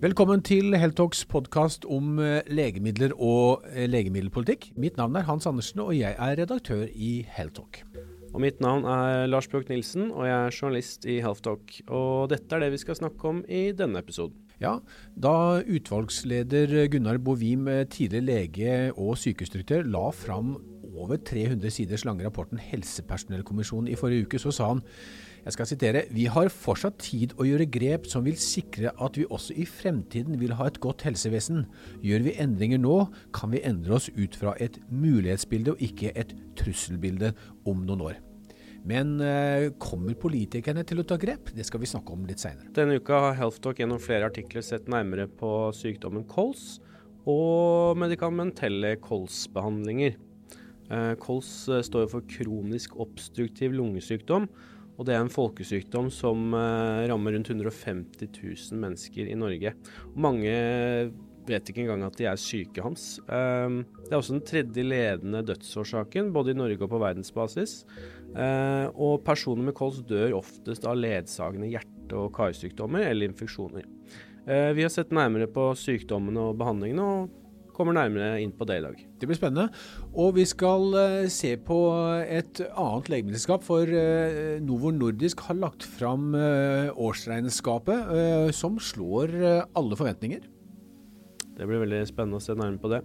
Velkommen til Heltalks podkast om eh, legemidler og eh, legemiddelpolitikk. Mitt navn er Hans Andersen, og jeg er redaktør i Heltalk. Og mitt navn er Lars Bjørk Nilsen, og jeg er journalist i Healthtalk. Og dette er det vi skal snakke om i denne episoden. Ja, Da utvalgsleder Gunnar Bovim, eh, tidligere lege og sykehusdirektør, la fram over 300 siders lange rapporten Helsepersonellkommisjonen i forrige uke, så sa han jeg skal sitere Vi har fortsatt tid å gjøre grep som vil sikre at vi også i fremtiden vil ha et godt helsevesen. Gjør vi endringer nå, kan vi endre oss ut fra et mulighetsbilde og ikke et trusselbilde om noen år. Men eh, kommer politikerne til å ta grep? Det skal vi snakke om litt seinere. Denne uka har Healthtalk gjennom flere artikler sett nærmere på sykdommen kols og medikamentelle kolsbehandlinger. Eh, kols eh, står for kronisk obstruktiv lungesykdom, og det er en folkesykdom som eh, rammer rundt 150 000 mennesker i Norge. Mange vet ikke engang at de er syke, Hans. Um, det er også den tredje ledende dødsårsaken, både i Norge og på verdensbasis. Uh, og personer med kols dør oftest av ledsagende hjerte- og karsykdommer eller infeksjoner. Uh, vi har sett nærmere på sykdommene og behandlingene, og kommer nærmere inn på det i dag. Det blir spennende. Og vi skal uh, se på et annet legemiddelskap, for uh, Novo Nordisk har lagt fram uh, årsregnskapet som slår alle forventninger. Det blir veldig spennende å se nærmere på det.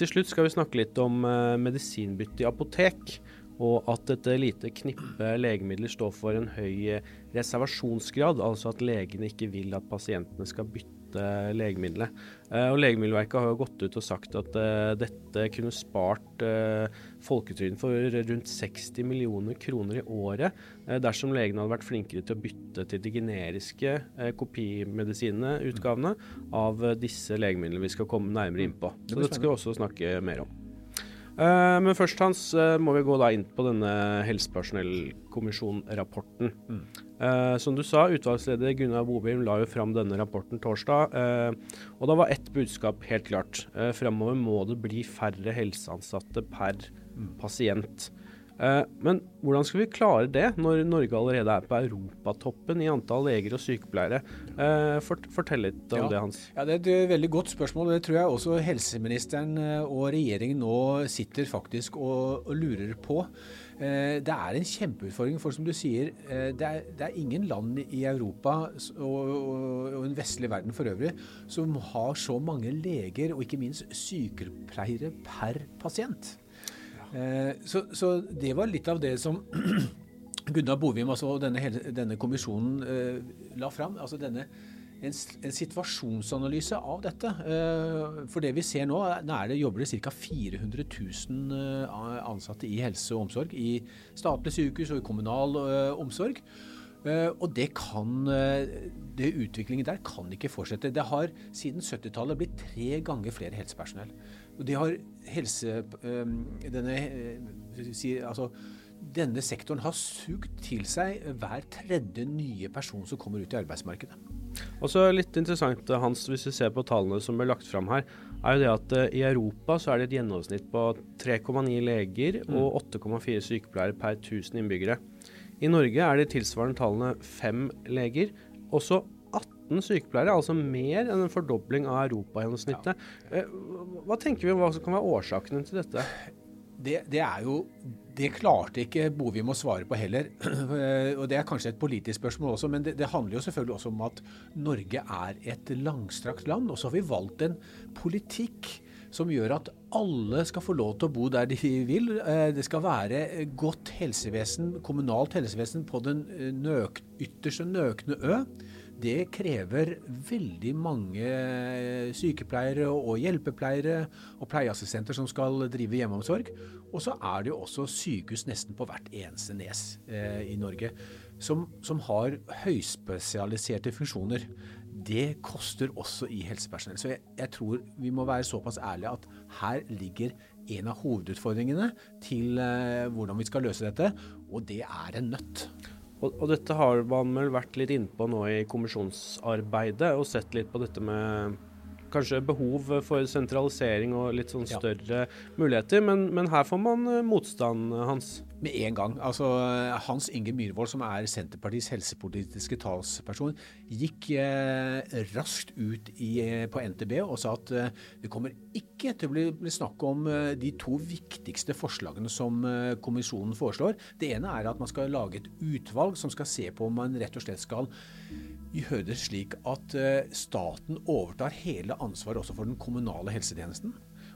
til slutt skal vi snakke litt om medisinbytte i apotek. Og at et lite knippe legemidler står for en høy reservasjonsgrad, altså at legene ikke vil at pasientene skal bytte dette legemiddelet. Eh, og Legemiddelverket har jo gått ut og sagt at uh, dette kunne spart uh, folketrygden for rundt 60 millioner kroner i året dersom legene hadde vært flinkere til å bytte til de generiske kopimedisinene, utgavene, av disse legemidlene vi skal komme nærmere inn på. Så dette skal vi også snakke mer om. Uh, men først Hans, uh, må vi gå da inn på denne helsepersonellkommisjonrapporten. Mm. Uh, som du sa, utvalgsleder Gunnar Bobim la jo fram denne rapporten torsdag. og da var ett budskap helt klart. Eh, Fremover må det bli færre helseansatte per mm. pasient. Uh, men hvordan skal vi klare det, når Norge allerede er på europatoppen i antall leger og sykepleiere? Uh, fort, fortell litt om ja. det, Hans. Ja, Det er et eh, veldig godt spørsmål. Det tror jeg også helseministeren og regjeringen nå sitter faktisk og, og lurer på. Uh, det er en kjempeutfordring, for som du sier, det er, det, er, ingen land i Europa og, og, og en vestlig verden for øvrig som har så mange leger og ikke minst sykepleiere per pasient. Ja. så, så, det var litt av det som Gunnar Bovim altså denne, denne kommisjonen eh, la fram. Altså denne, en, en, situasjonsanalyse av dette. Eh, for det vi ser nå, er det jobber det ca. 400 000 ansatte i helse og omsorg. I statlige sykehus og i kommunal omsorg. og det kan det Utviklingen der kan ikke fortsette. Det har siden 70-tallet blitt tre ganger flere helsepersonell. Og de har helse... Denne, altså, denne sektoren har sugd til seg hver tredje nye person som kommer ut i arbeidsmarkedet. Og så litt interessant, Hans, hvis vi ser på tallene som ble lagt fram her, er jo det at uh, i Europa så er det et gjennomsnitt på 3,9 leger mm. og 8,4 sykepleiere per 1000 innbyggere. I Norge er de tilsvarende tallene fem leger. Også 18 sykepleiere, altså mer enn en fordobling av europagjennomsnittet. Ja. Eh, hva tenker vi om hva som kan være årsakene til dette? Det, det, er jo Det klarte ikke Bovim å svare på heller. og Det er kanskje et politisk spørsmål også, men det, det, handler jo selvfølgelig også om at Norge er et langstrakt land. Og så har vi valgt en politikk som gjør at alle skal få lov til å bo der de vil. Eh, det skal være godt helsevesen, kommunalt helsevesen på den eh, nøk, ytterste nøkne ø det krever veldig mange sykepleiere og hjelpepleiere og pleieassistenter som skal drive hjemmeomsorg. Og så er det jo også sykehus nesten på hvert eneste nes eh, i Norge som, som har høyspesialiserte funksjoner. Det koster også i helsepersonell. Så jeg, jeg, tror vi må være såpass ærlige at her ligger en av hovedutfordringene til eh, hvordan vi skal løse dette, og det er en nøtt. Og, og, dette har man vel vært litt innpå nå i kommisjonsarbeidet, og sett litt på dette med kanskje behov for sentralisering og litt sånn større ja. muligheter, men, men, her får man motstand, Hans? Med en gang. Altså, Hans Inge Myhrvold, som er Senterpartiets helsepolitiske talsperson, gikk eh, raskt ut i, på NTB og sa at eh, det kommer ikke til å bli, bli snakk om eh, de to viktigste forslagene som eh, kommisjonen foreslår. Det ene er at man skal lage et utvalg som skal se på om man rett og slett skal gjøre det slik at eh, staten overtar hele ansvaret også for den kommunale helsetjenesten.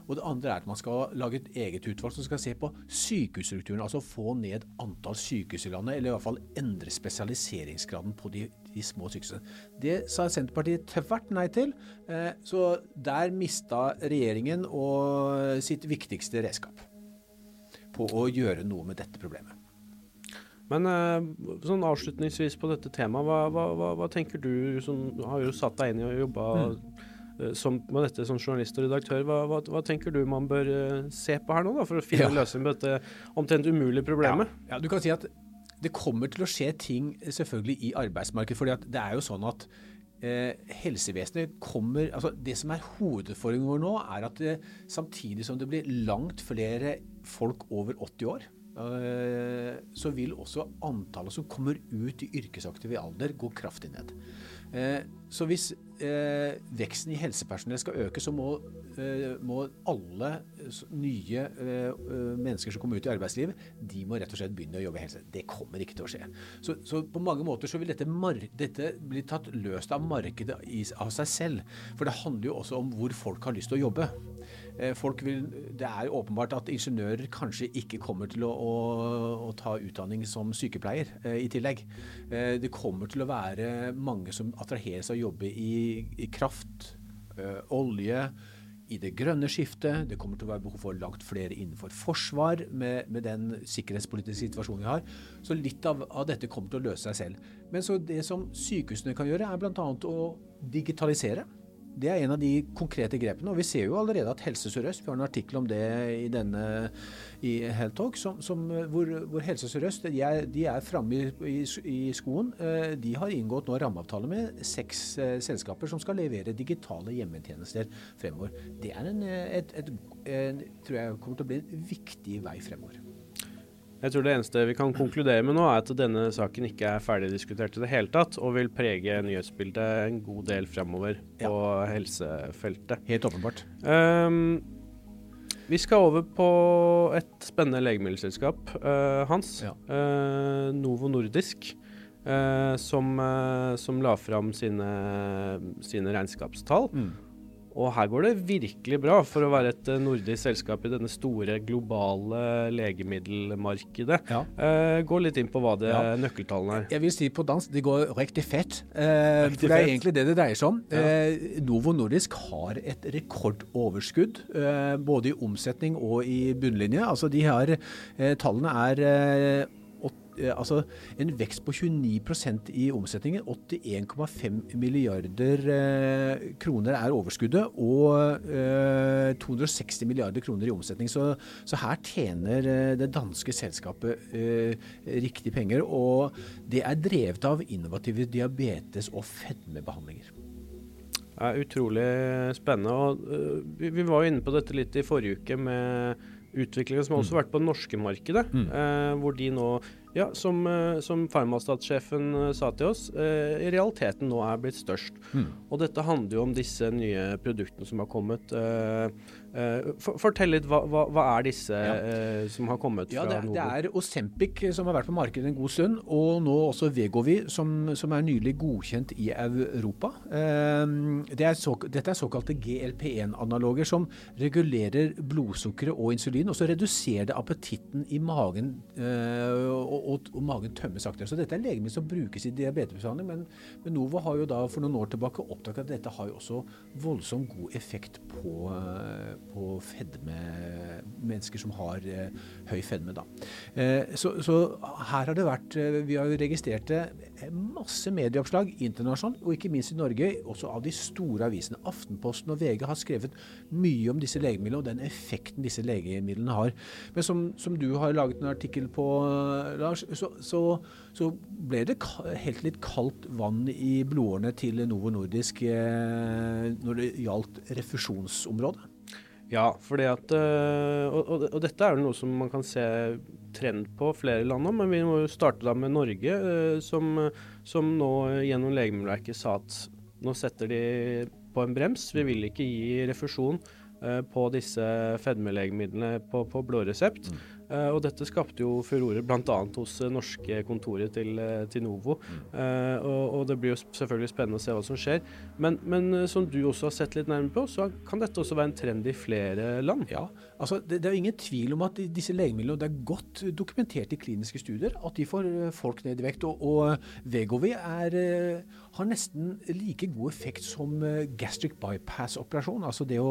Og det andre er at man skal lage et eget utvalg som skal se på sykehusstrukturen. Altså få ned antall sykehus i landet, eller i hvert fall endre spesialiseringsgraden på de, de små sykehusene. Det sa Senterpartiet tvert nei til. Eh, så der mista regjeringen sitt viktigste redskap på å gjøre noe med dette problemet. Men eh, sånn avslutningsvis på dette temaet, hva, hva, hva, hva, tenker du som har jo satt deg inn i å jobbe mm. Eh, som, med dette som journalist og redaktør, hva, tenker du man bør uh, se på her nå, da, for å finne ja. en løsning på dette omtrent umulige problemet? Ja. ja, du kan si at det kommer til å skje ting selvfølgelig i arbeidsmarkedet. fordi det er jo sånn at eh, helsevesenet kommer altså Det som er hovedutfordringen vår nå, er at eh, samtidig som det blir langt flere folk over 80 år, Eh, så vil også antallet som kommer ut i yrkesaktiv alder, gå kraftig ned. Eh, så hvis eh, veksten i helsepersonell skal øke, så må, må alle nye mennesker som kommer ut i arbeidslivet, de må rett og slett begynne å jobbe i helse. Det kommer ikke til å skje. Så, så på mange måter så vil dette, dette, bli tatt løst av markedet av seg selv. For det handler jo også om hvor folk har lyst til å jobbe. Eh, vil, det er åpenbart at ingeniører kanskje ikke kommer til å, å, å ta utdanning som sykepleier eh, i tillegg. Eh, det kommer til å være mange som attraheres av å jobbe i, i kraft, eh, olje, i det grønne skiftet. Det kommer til å være behov for langt flere innenfor forsvar med, med den sikkerhetspolitiske situasjonen vi har. Så litt av, av, dette kommer til å løse seg selv. Men så det som sykehusene kan gjøre, er bl.a. å digitalisere. Det er en av de konkrete grepene. Og vi ser jo allerede at Helse Sør-Øst, vi har en artikkel om det i denne i Heltalk, Talk, som, som, hvor, hvor, Helse Sør-Øst de er, de er framme i, i, i, skoen. Eh, de har inngått nå rammeavtale med seks eh, selskaper som skal levere digitale hjemmetjenester fremover. Det er en, et, et, en, tror jeg kommer til å bli en viktig vei fremover. Jeg tror det eneste vi kan konkludere med nå, er at denne saken ikke er ferdigdiskutert i det hele tatt, og vil prege nyhetsbildet en god del fremover på ja. helsefeltet. Helt åpenbart. Um, vi skal over på et spennende legemiddelselskap, uh, Hans. Ja. Uh, Novo Nordisk. Uh, som, som, la fram sine, sine regnskapstall. Mm. Og her går det virkelig bra for å være et eh, nordisk selskap i denne store globale legemiddelmarkedet. Ja. Uh, gå litt inn på hva det ja. nøkkeltallene er. Jeg vil si på dansk det går riktig fett. Riktig for det er egentlig det det dreier seg om. Ja. Uh, Novo Nordisk har et rekordoverskudd, både i omsetning og i bunnlinje. Altså de har, Tallene er Eh, altså en vekst på 29% i omsetningen. 81,5 milliarder eh, kroner er overskuddet, og 260 eh, milliarder kroner i omsetning. Så, så her tjener det danske selskapet riktig penger. Og det er drevet av innovative diabetes- og fedmebehandlinger. Det er utrolig spennende. og vi, var jo inne på dette litt i forrige uke med utviklingen som har også mm. vært på det norske markedet. Mm. Uh, hvor de nå ja, som, eh, som Farmastat-sjefen eh, sa til oss, eh, i realiteten nå er blitt størst. Mm. Og dette handler jo om disse nye produktene som har kommet. Eh, Uh, fortell litt, hva, hva, hva er disse ja. uh, som har kommet ja, fra Novo? Det er Osempic som har vært på markedet en god stund, og nå også Vegovi, som, som er nylig godkjent i Europa. Det er så, dette er såkalte GLP1-analoger som regulerer blodsukkeret og insulin, og så reduserer det appetitten i magen, og, og, og, magen tømmes saktere. Så dette er legemidler som brukes i diabetesbehandling, men, men Novo har jo da for noen år tilbake oppdaget at dette har jo også voldsomt god effekt på på fedme, mennesker som har eh, høy fedme. Da. Eh, så, så, her har det vært eh, Vi har registrert masse medieoppslag internasjonalt, og ikke minst i Norge, også av de store avisene. Aftenposten og VG har skrevet mye om disse legemidlene og den effekten disse legemidlene har. Men som, som du har laget en artikkel på, Lars, så, så, så ble det helt litt kaldt vann i blodårene til Novo Nordisk når når det gjaldt refusjonsområdet? Ja, fordi at, og, og, og, dette er jo noe som man kan se trend på flere land nå, men vi må jo starte da med Norge, som, som nå gjennom Legemiddelverket sa at nå setter de på en brems. Vi vil ikke gi refusjon på disse fedmelegemidlene på, på blå resept. Mm. Uh, og dette skapte jo furore bl.a. hos uh, norske kontoret til, uh, til Novo. Uh, og, og, det blir jo selvfølgelig spennende å se hva som skjer. Men, men som du også har sett litt nærmere på, så kan dette også være en trend i flere land? Ja, altså det, det er jo ingen tvil om at disse legemidlene, det er godt dokumentert i kliniske studier, at de får folk ned i vekt. Og, og Vegovi er, har nesten like god effekt som gastric bypass-operasjon. altså det å,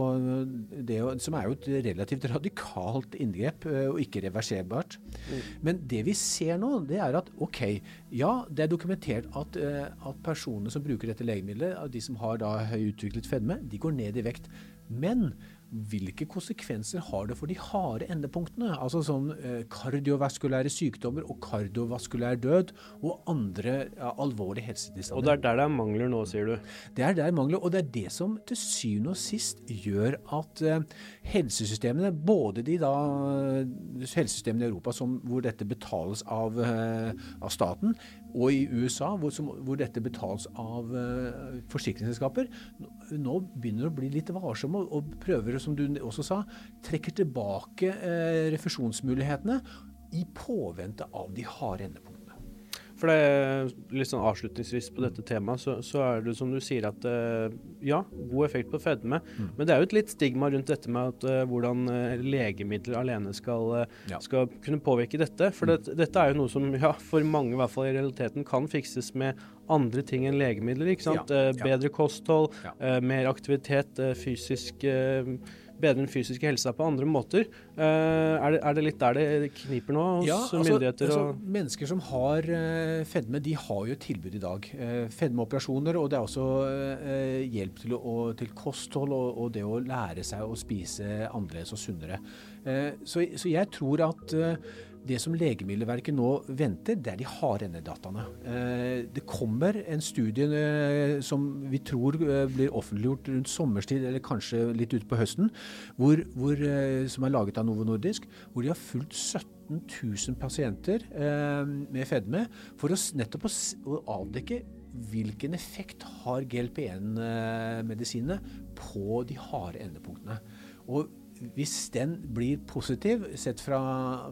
det å, Som er jo et relativt radikalt inngrep. og ikke reverserbart. Mm. Men det vi ser nå, det er at OK, ja, det er dokumentert at, uh, at personene som bruker dette legemiddelet, de som har da høyutviklet fedme, de går ned i vekt. Men hvilke konsekvenser har det for de harde endepunktene? Altså sånn eh, kardiovaskulære sykdommer og kardiovaskulær død og andre ja, alvorlige helsetilstander. Og det er der det er mangler nå, sier du? Det er der mangler, og det er det som til syvende og sist gjør at eh, helsesystemene, både de da helsesystemene i Europa som, hvor dette betales av, eh, av staten, og i USA, hvor, som, hvor dette betales av uh, forsikringsselskaper, nå begynner det å bli litt varsomme og, og prøver, som du også sa, trekker tilbake uh, refusjonsmulighetene i påvente av de harde endepunktene. For det litt sånn Avslutningsvis på dette temaet, så, så er det som du sier at uh, ja, god effekt på fedme. Mm. Men det er jo et litt stigma rundt dette med at, uh, hvordan uh, legemidler alene skal, ja. skal, kunne påvirke dette. For mm. det, dette er jo noe som ja, for mange i hvert fall i realiteten kan fikses med andre ting enn legemidler. ikke sant? Ja. bedre kosthold, mer aktivitet, fysisk bedre den fysiske helsa på andre måter. Uh, er, det, er, det, litt der det kniper nå hos ja, altså, myndigheter? Altså, mennesker som har uh, fedme, de har jo et tilbud i dag. Uh, fedmeoperasjoner, og det er også hjelp til, å, til kosthold og, og, det å lære seg å spise annerledes og sunnere. Så, så, jeg tror at det som Legemiddelverket nå venter, det er de harde endedataene. Eh, det kommer en studie eh, som vi tror eh, blir offentliggjort rundt sommerstid, eller kanskje litt ute på høsten, hvor, hvor, som er laget av Novo Nordisk, hvor de har fulgt 17 000 pasienter med fedme for å nettopp å avdekke hvilken effekt har GLP-1-medisinene på de harde endepunktene. Og hvis den blir positiv, sett fra,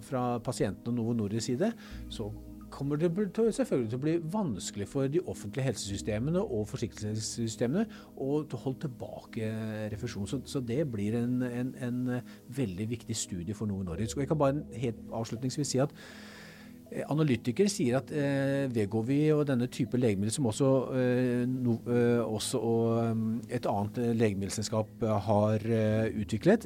fra pasienten og Novo Nordisk side, så kommer det selvfølgelig til å bli vanskelig for de offentlige helsesystemene og forsikringssystemene å holde tilbake refusjon. Så, det blir en, en, en, veldig viktig studie for Novo Nordisk. Og jeg kan bare helt avslutningsvis si at analytikere sier at eh, Vegovi og denne type legemiddel, som også, eh, no, eh, også og, um, et annet eh, legemiddelselskap har eh, utviklet,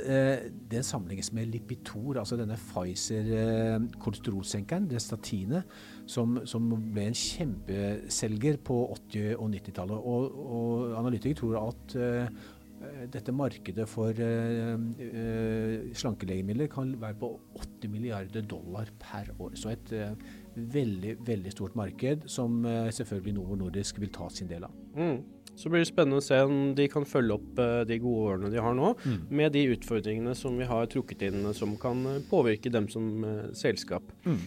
det sammenlignes med Lipitor, altså denne Pfizer-kolesterolsenkeren, det statinet, som, som, ble en kjempeselger på 80- og 90-tallet. Og, og analytikere tror at Eh, dette markedet for uh, uh, slankelegemidler kan være på 80 milliarder dollar per år. Så et veldig, veldig stort marked som selvfølgelig Novo Nordisk vil ta sin del av. Mm. Så blir det spennende å se om de kan følge opp de gode årene de har nå, mm. med de utfordringene som vi har trukket inn som kan påvirke dem som selskap. Mm.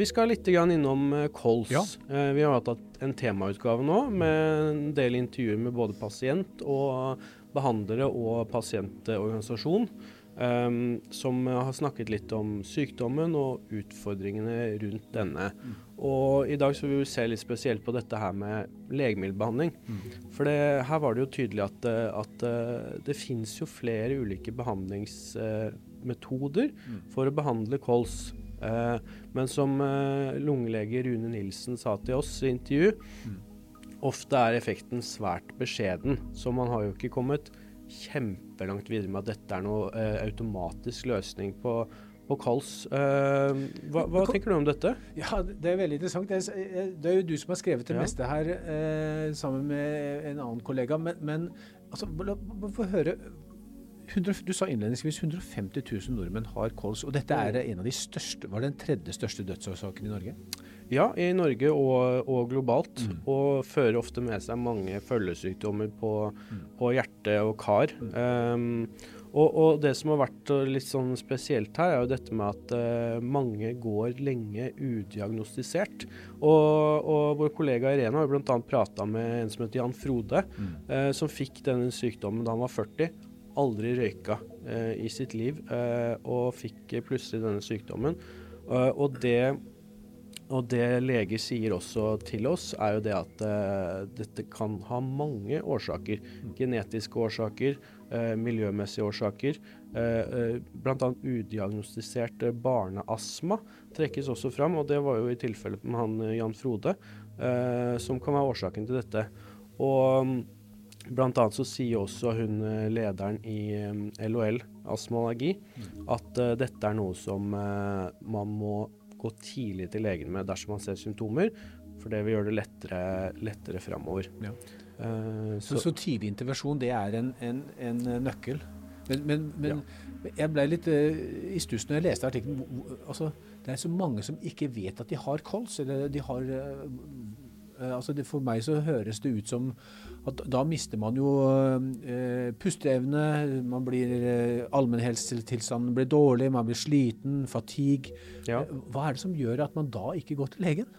vi skal litt innom Kols. Ja. vi har hatt en temautgave nå med en del intervjuer med både pasient og behandlere og pasientorganisasjon um, som har snakket litt om sykdommen og utfordringene rundt denne. Mm. Og i dag så vil vi se litt spesielt på dette her med legemiddelbehandling. Mm. For det, her var det jo tydelig at, at det finnes jo flere ulike behandlingsmetoder mm. for å behandle kols. Uh, men som uh, lungelege Rune Nilsen sa til oss i intervju. Ofte er effekten svært beskjeden, så man har jo ikke kommet kjempelangt videre med at dette er noe eh, automatisk løsning på, på KALS. Eh, hva, hva tenker du om dette? Ja, Det er veldig interessant. Det er, det er jo du som har skrevet det ja. meste her eh, sammen med en annen kollega. Men, men altså, få høre. 100, du sa innledningsvis 150 000 nordmenn har kols, og dette er mm. en av de største, var det den tredje største dødsårsaken i Norge? Ja, i Norge og, og globalt. Mm. Og fører ofte med seg mange følgesykdommer på, mm. på hjerte og kar. Um, og, og, det som har vært litt sånn spesielt her, er jo dette med at uh, mange går lenge udiagnostisert. Og, og vår kollega Irene har jo bl.a. prata med en som heter Jan Frode, mm. uh, som fikk denne sykdommen da han var 40. Aldri røyka uh, i sitt liv, og fikk plutselig denne sykdommen. og det og det leger sier også til oss, er jo det at uh, dette kan ha mange årsaker. Mm. Genetiske årsaker, uh, miljømessige årsaker. Uh, Bl.a. udiagnostisert barneastma trekkes også fram, og det var jo i tilfelle med han Jan Frode, som kan være årsaken til dette. Og um, Blant annet så sier også hun lederen i LHL, astma og allergi, mm. at dette er noe som man må gå tidlig til legen med dersom man ser symptomer, for det vil gjøre det lettere, lettere framover. Ja. Uh, så, så, så, tidlig intervensjon, det er en, en, en nøkkel? Men, men, men ja. jeg ble litt uh, i stuss når jeg leste artikkelen. Altså, det er så mange som ikke vet at de har kols, eller de har uh, altså det, For meg så høres det ut som at da mister man jo eh, pusteevne, man blir eh, allmennhelsetilstanden blir dårlig, man blir sliten, fatigue. Ja. Eh, hva er det som gjør at man da ikke går til legen?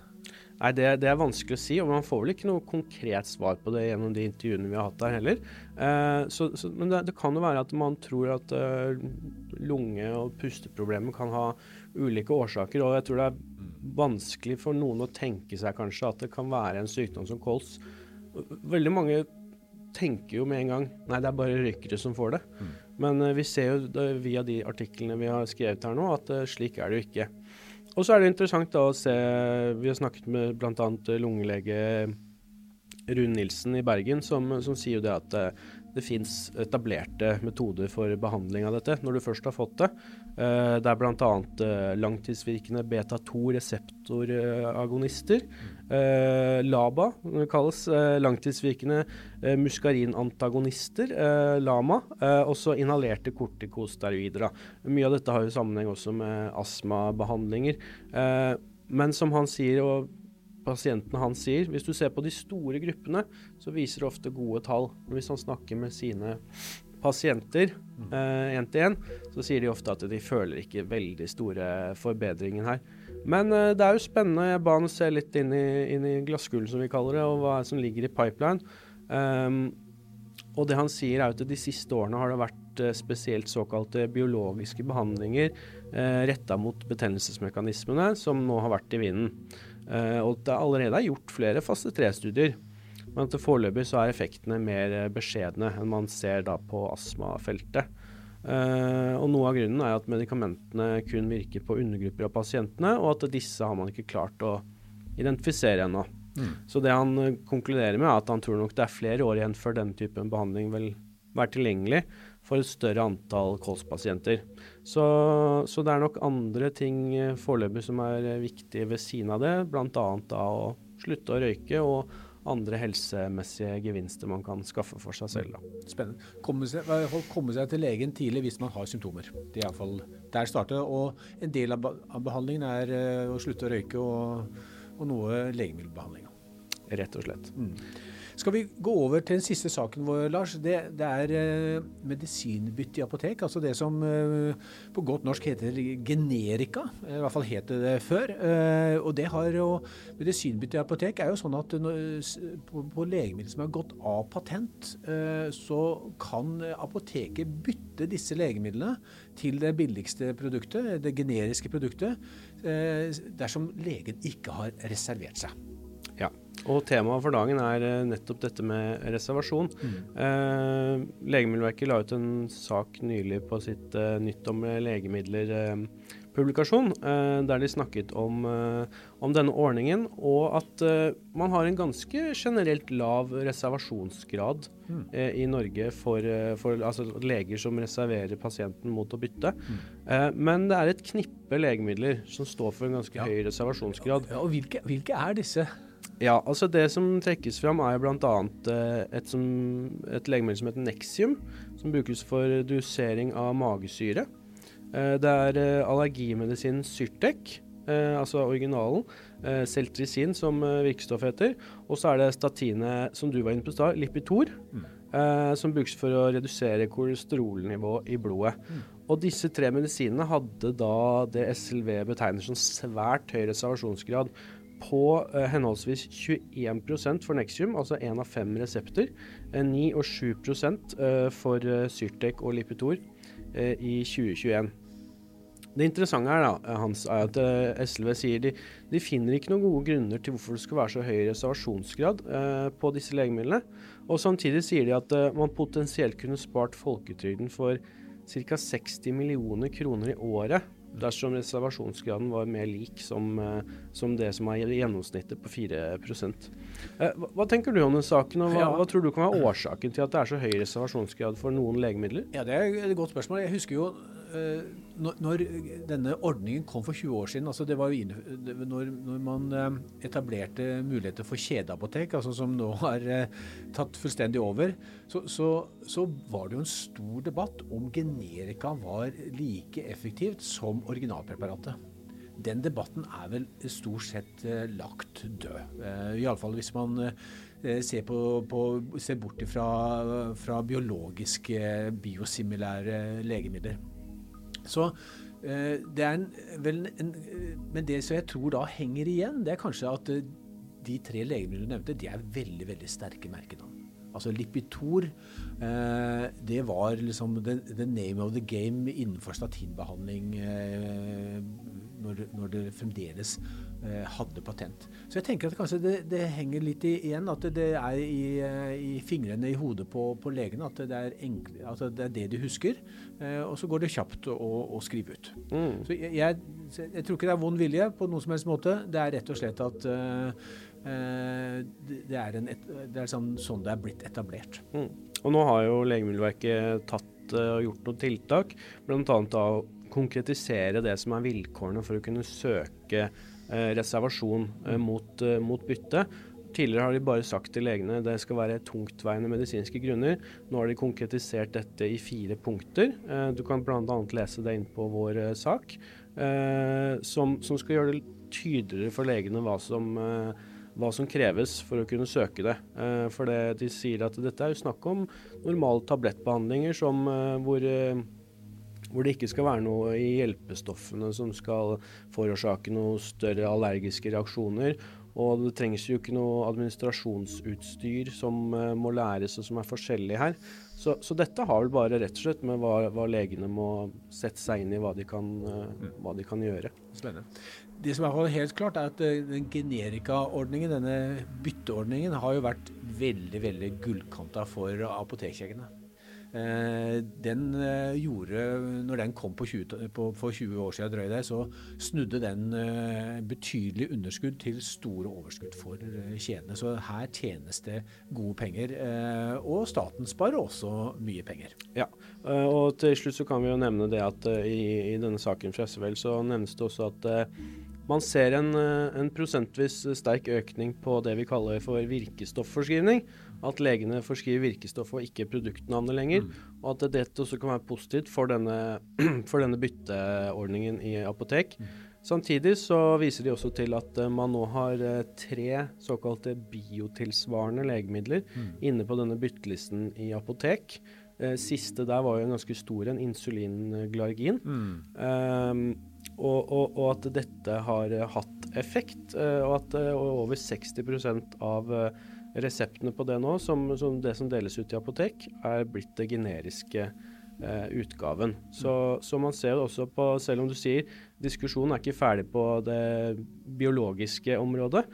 Nei, det, det, er vanskelig å si, og man får vel ikke noe konkret svar på det gjennom de intervjuene vi har hatt der heller. Eh, så, så, men det, det, kan jo være at man tror at eh, lunge- og pusteproblemer kan ha ulike årsaker. Og jeg tror det er vanskelig for noen å tenke seg kanskje at det kan være en sykdom som kols Veldig mange tenker jo med en gang nei, det er bare røykere som får det. Mm. Men uh, vi ser jo det, via de artiklene vi har skrevet her nå, at uh, slik er det jo ikke. Og så er det interessant da å se Vi har snakket med bl.a. lungelege Rune Nilsen i Bergen, som, som sier jo det at uh, det fins etablerte metoder for behandling av dette når du først har fått det. Uh, det er bl.a. Uh, langtidsvirkende beta-2-reseptoragonister. Uh, LABA, det kalles langtidsvirkende muskarinantagonister, LAMA. også inhalerte kortikosteroider. Mye av dette har jo sammenheng også med astmabehandlinger. men som han sier, og pasientene hans sier. Hvis du ser på de store gruppene, så viser det ofte gode tall. Hvis han snakker med sine pasienter én til én, så sier de ofte at de føler ikke veldig store forbedringer her. Men eh, det er jo spennende. Jeg ba han se litt inn i, inn i glasskulen, som vi kaller det, og hva som ligger i pipeline. Um, og det han sier, er at de siste årene har det vært uh, spesielt såkalte biologiske behandlinger eh, retta mot betennelsesmekanismene, som nå har vært i vinden. Uh, og det allerede er gjort flere fase tre-studier. Men til foreløpig så er effektene mer beskjedne enn man ser da på astmafeltet. Uh, og Noe av grunnen er at medikamentene kun virker på undergrupper av pasientene, og at disse har man ikke klart å identifisere ennå. Mm. Så det han konkluderer med, er at han tror nok det er flere år igjen før denne typen behandling vil være tilgjengelig for et større antall kolspasienter. Så, så det er nok andre ting uh, foreløpig som er viktige ved siden av det, bl.a. å slutte å røyke og andre helsemessige gevinster man kan skaffe for seg selv. Da. Spennende. Komme seg, komme seg, til legen tidlig hvis man har symptomer. Det er iallfall der starter Og en del av behandlingen er eh, å slutte å røyke og, og noe legemiddelbehandling. Rett og slett. Mm. Skal vi gå over til den siste saken vår, Lars. Det, det er uh, medisinbytte i apotek. Altså det som uh, på godt norsk heter generika. I hvert fall het det før. Uh, og det har jo Medisinbytte i apotek er jo sånn at på legemidler som har gått av patent, så kan apoteket bytte disse legemidlene til det billigste produktet, det generiske produktet, dersom legen ikke har reservert seg. Og temaet for dagen er uh, nettopp dette med reservasjon. Mm. Eh, Legemiddelverket la ut en sak nylig på sitt eh, Nytt om legemidler-publikasjon, der de snakket om, om, denne ordningen, og at man har en ganske generelt lav reservasjonsgrad mm. i Norge for, for altså, leger som reserverer pasienten mot å bytte. Mm. men det er et knippe legemidler som står for en ganske ja. høy reservasjonsgrad. Ja, og hvilke, hvilke er disse? Ja, altså det som trekkes fram er bl.a. Eh, et, et legemiddel som heter Nexium, som brukes for dosering av magesyre. Eh, det er eh, allergimedisinen Syrtec, altså originalen. Eh, som virkestoff heter. Og så er det statinet, som du var inne på i stad, Lipitor. Mm. Som brukes for å redusere kolesterolnivået i blodet. Mm. Og disse tre medisinene hadde da det SLV betegner som svært høy reservasjonsgrad på eh, henholdsvis 21% for Nexium, altså én av fem resepter, 9 eh, og 7 eh, for Syrtec og Lipitor i 2021. Det interessante her da, Hans, er at SLV sier de, de, finner ikke noen gode grunner til hvorfor det skal være så høy reservasjonsgrad eh, på disse legemidlene. Og Samtidig sier de at eh, man potensielt kunne spart folketrygden for ca. 60 millioner kroner i året dersom reservasjonsgraden var mer lik som, som det som er gjennomsnittet på 4 hva, hva tenker du om den saken, og hva, hva, tror du kan være årsaken til at det er så høy reservasjonsgrad for noen legemidler? Ja, Det er et godt spørsmål. Jeg husker jo Eh, når, denne ordningen kom for 20 år siden, altså det var jo når, når, man eh, etablerte muligheter for kjedeapotek, altså som nå har eh, tatt fullstendig over, så, så, så, var det jo en stor debatt om generika var like effektivt som originalpreparatet. Den debatten er vel stort sett lagt død. Iallfall hvis man ser, på, på, ser bort fra, fra biologiske, biosimilære legemidler. Så eh, det er en, vel en, Men det som jeg tror da henger igjen, det er kanskje at eh, de tre legemidlene du nevnte, de er veldig, veldig sterke merkenavn. Altså Lipitor, eh, det var liksom the, the, name of the game innenfor statinbehandling eh, når, når, det fremdeles hadde patent. Så jeg tenker at kanskje det, det henger litt igjen, at det, er i, eh, i, fingrene i hodet på, på legene. At det, er enkle, at det er det de husker. Eh, og så går det kjapt å, å skrive ut. Mm. Så jeg, jeg, jeg, tror ikke det er vond vilje på noen som helst måte. Det er rett og slett at uh, det, er en, et, det er sånn, sånn, det er blitt etablert. Mm. Og nå har jo Legemiddelverket tatt og gjort noen tiltak, bl.a. å konkretisere det som er vilkårene for å kunne søke Eh, reservasjon eh, mot, eh, mot bytte. Tidligere har de bare sagt til legene det skal være tungtveiende medisinske grunner. Nå har de konkretisert dette i fire punkter. Du kan bl.a. lese det inn på vår sak, som, som, skal gjøre det tydeligere for legene hva som, hva som kreves for å kunne søke det. For det, de sier at dette er jo snakk om normale tablettbehandlinger som, hvor hvor det ikke skal være noe i hjelpestoffene som skal forårsake noe større allergiske reaksjoner. Og det trengs jo ikke noe administrasjonsutstyr som uh, må læres og som er forskjellig her. Så, så, dette har vel bare rett og slett med hva, hva legene må sette seg inn i, hva de kan, uh, hva de kan gjøre. Spennende. Det som er helt klart, er at uh, den generikaordningen, denne bytteordningen, har jo vært veldig veldig gullkanta for apotekkjedene. Eh, den eh, gjorde, når den kom 20, på, for 20 år siden, drøy så snudde den eh, betydelig underskudd til store overskudd for kjedene. Så her tjenes det gode penger. Og staten sparer også mye penger. Ja, og til slutt så kan vi jo nevne det at i, i denne saken fra SVL så nevnes det også at man ser en, en, prosentvis sterk økning på det vi kaller for virkestofforskrivning. At legene forskriver virkestoff og ikke produktnavnet lenger. Mm. Og at dette også kan være positivt for denne, for denne bytteordningen i apotek. Mm. Samtidig så viser de også til at uh, man nå har uh, tre såkalte biotilsvarende legemidler mm. inne på denne byttelisten i apotek. Siste der var jo en ganske stor en, insulinglargin. Mm. Um, og, og, og, at dette har hatt effekt, og at over 60% av reseptene på det nå, som, som, det som deles ut i apotek, er blitt det generiske eh, utgaven. Så, så, man ser også på, selv om du sier diskusjonen er ikke ferdig på det biologiske området,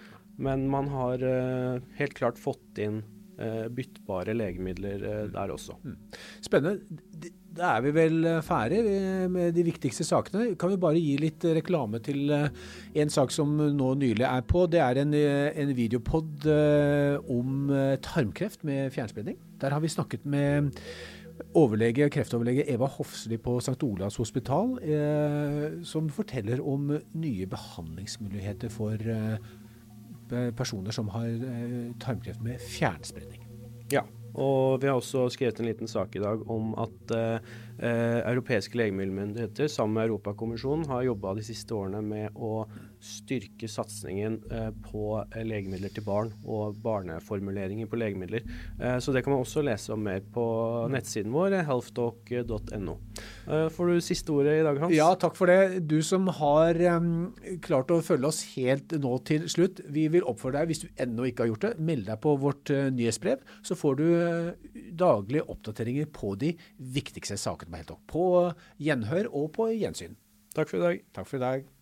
men man har eh, helt klart fått inn eh, byttbare legemidler eh, der også. Mm. Spennende. Da er vi vel eh, ferdig med de viktigste sakene. Kan vi bare gi litt reklame til eh, en sak som nå nylig er på. Det er en, eh, en videopod om tarmkreft med fjernspredning. Der har vi snakket med overlege, kreftoverlege Eva Hofsli på St. Olavs hospital, eh, som forteller om nye behandlingsmuligheter for eh, personer som har eh, tarmkreft med fjernspredning. Ja, og vi har også skrevet en liten sak i dag om at eh, eh europeiske legemiddelmyndigheter sammen med Europakommisjonen har jobba de siste årene med å styrke satsingen eh, på eh, legemidler til barn og barneformuleringer på legemidler. Eh, så det kan man også lese om mer på nettsiden vår, healthtalk.no. Får du siste ordet i dag, Hans? Ja, takk for det. Du som har klart å følge oss helt nå til slutt. Vi vil oppfordre deg, hvis du ennå ikke har gjort det, meld deg på vårt nyhetsbrev. Så får du daglige oppdateringer på de viktigste sakene på Helt På gjenhør og på gjensyn. Takk for i dag. Takk for i dag.